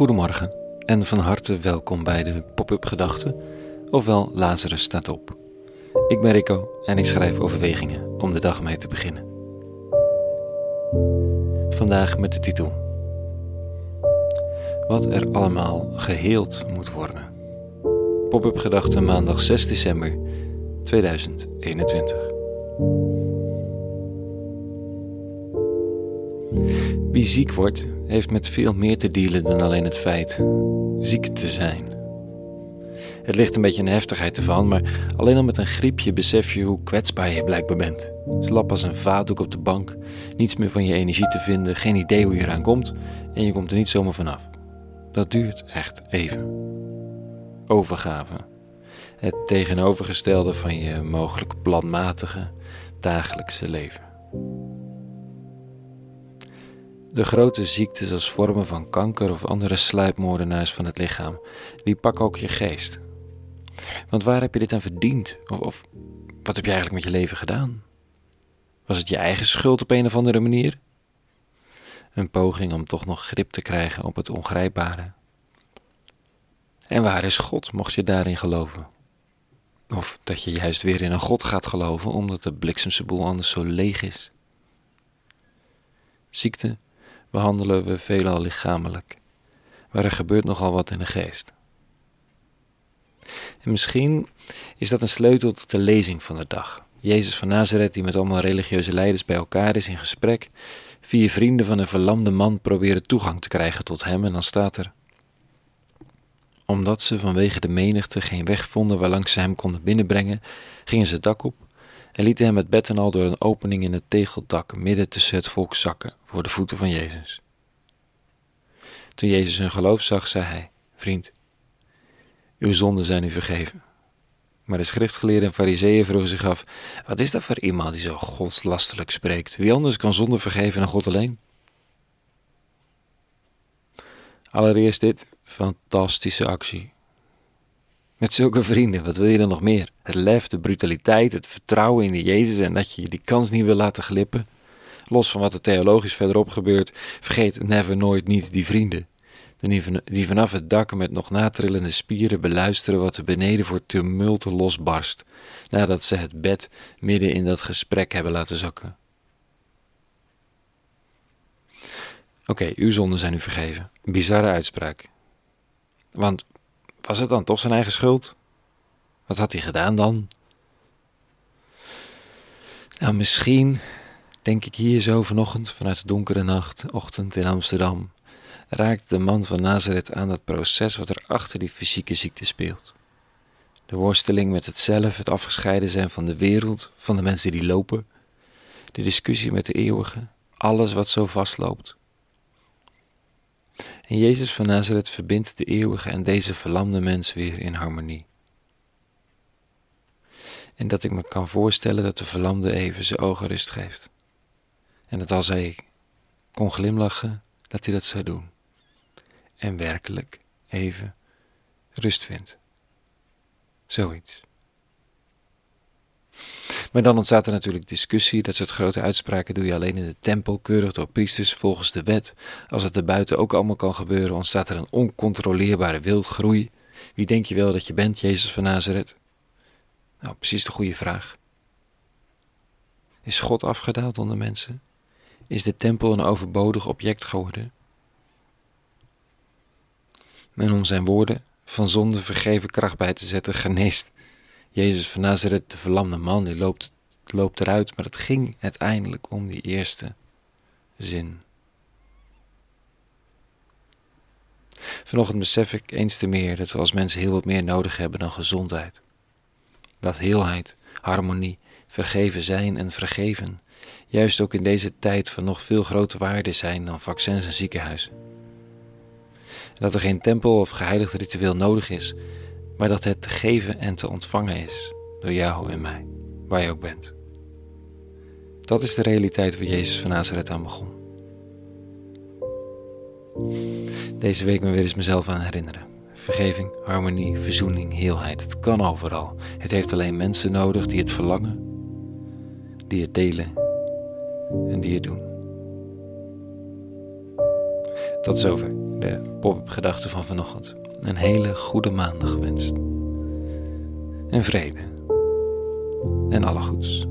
Goedemorgen en van harte welkom bij de Pop-up Gedachten, ofwel Lazarus staat op. Ik ben Rico en ik schrijf overwegingen om de dag mee te beginnen. Vandaag met de titel Wat er allemaal geheeld moet worden. Pop-up Gedachten maandag 6 december 2021. Wie ziek wordt, heeft met veel meer te dealen dan alleen het feit ziek te zijn. Het ligt een beetje in de heftigheid ervan, maar alleen al met een griepje besef je hoe kwetsbaar je blijkbaar bent. Slap als een vaatdoek op de bank, niets meer van je energie te vinden, geen idee hoe je eraan komt en je komt er niet zomaar vanaf. Dat duurt echt even. Overgave. Het tegenovergestelde van je mogelijk planmatige dagelijkse leven. De grote ziektes als vormen van kanker of andere sluipmoordenaars van het lichaam, die pakken ook je geest. Want waar heb je dit aan verdiend? Of, of wat heb je eigenlijk met je leven gedaan? Was het je eigen schuld op een of andere manier? Een poging om toch nog grip te krijgen op het ongrijpbare. En waar is God, mocht je daarin geloven? Of dat je juist weer in een God gaat geloven omdat de bliksemse boel anders zo leeg is. Ziekte behandelen we veelal lichamelijk, maar er gebeurt nogal wat in de geest. En misschien is dat een sleutel tot de lezing van de dag. Jezus van Nazareth, die met allemaal religieuze leiders bij elkaar is in gesprek. Vier vrienden van een verlamde man proberen toegang te krijgen tot hem. En dan staat er: Omdat ze vanwege de menigte geen weg vonden waarlangs ze hem konden binnenbrengen, gingen ze het dak op en lieten hem met bed en al door een opening in het tegeldak midden tussen het volk zakken voor de voeten van Jezus. Toen Jezus hun geloof zag, zei hij: Vriend, uw zonden zijn u vergeven. Maar de schriftgeleerden en fariseeën vroegen zich af: Wat is dat voor iemand die zo godslastelijk spreekt? Wie anders kan zonde vergeven dan God alleen? Allereerst dit fantastische actie. Met zulke vrienden, wat wil je dan nog meer? Het lef, de brutaliteit, het vertrouwen in de Jezus en dat je die kans niet wil laten glippen. Los van wat er theologisch verderop gebeurt, vergeet never nooit niet die vrienden. Die vanaf het dak met nog natrillende spieren beluisteren wat er beneden voor tumulten losbarst, nadat ze het bed midden in dat gesprek hebben laten zakken. Oké, uw zonden zijn u vergeven. Bizarre uitspraak. Want was het dan toch zijn eigen schuld? Wat had hij gedaan dan? Nou, misschien denk ik hier zo vanochtend vanuit de donkere nacht, ochtend in Amsterdam, raakt de man van Nazareth aan dat proces wat er achter die fysieke ziekte speelt. De worsteling met het zelf, het afgescheiden zijn van de wereld, van de mensen die lopen, de discussie met de eeuwige, alles wat zo vastloopt. En Jezus van Nazareth verbindt de eeuwige en deze verlamde mens weer in harmonie. En dat ik me kan voorstellen dat de verlamde even zijn ogen rust geeft. En dat als hij kon glimlachen, dat hij dat zou doen. En werkelijk even rust vindt. Zoiets. Maar dan ontstaat er natuurlijk discussie. Dat soort grote uitspraken doe je alleen in de tempel, keurig door priesters volgens de wet. Als het er buiten ook allemaal kan gebeuren, ontstaat er een oncontroleerbare wildgroei. Wie denk je wel dat je bent, Jezus van Nazareth? Nou, precies de goede vraag. Is God afgedaald onder mensen? Is de tempel een overbodig object geworden? Men om zijn woorden van zonde vergeven kracht bij te zetten, geneest Jezus van Nazareth, de verlamde man, die loopt, loopt eruit, maar het ging uiteindelijk om die eerste zin. Vanochtend besef ik eens te meer dat we als mensen heel wat meer nodig hebben dan gezondheid. Dat heelheid, harmonie, vergeven zijn en vergeven, juist ook in deze tijd van nog veel groter waarde zijn dan vaccins en ziekenhuizen. Dat er geen tempel of geheiligd ritueel nodig is, maar dat het te geven en te ontvangen is door jou en mij, waar je ook bent. Dat is de realiteit waar Jezus van Nazareth aan begon. Deze week me weer eens mezelf aan herinneren. Vergeving, harmonie, verzoening, heelheid. Het kan overal. Het heeft alleen mensen nodig die het verlangen, die het delen en die het doen. Tot zover. de pop-up gedachte van vanochtend. Een hele goede maandag gewenst. En vrede. En alle goeds.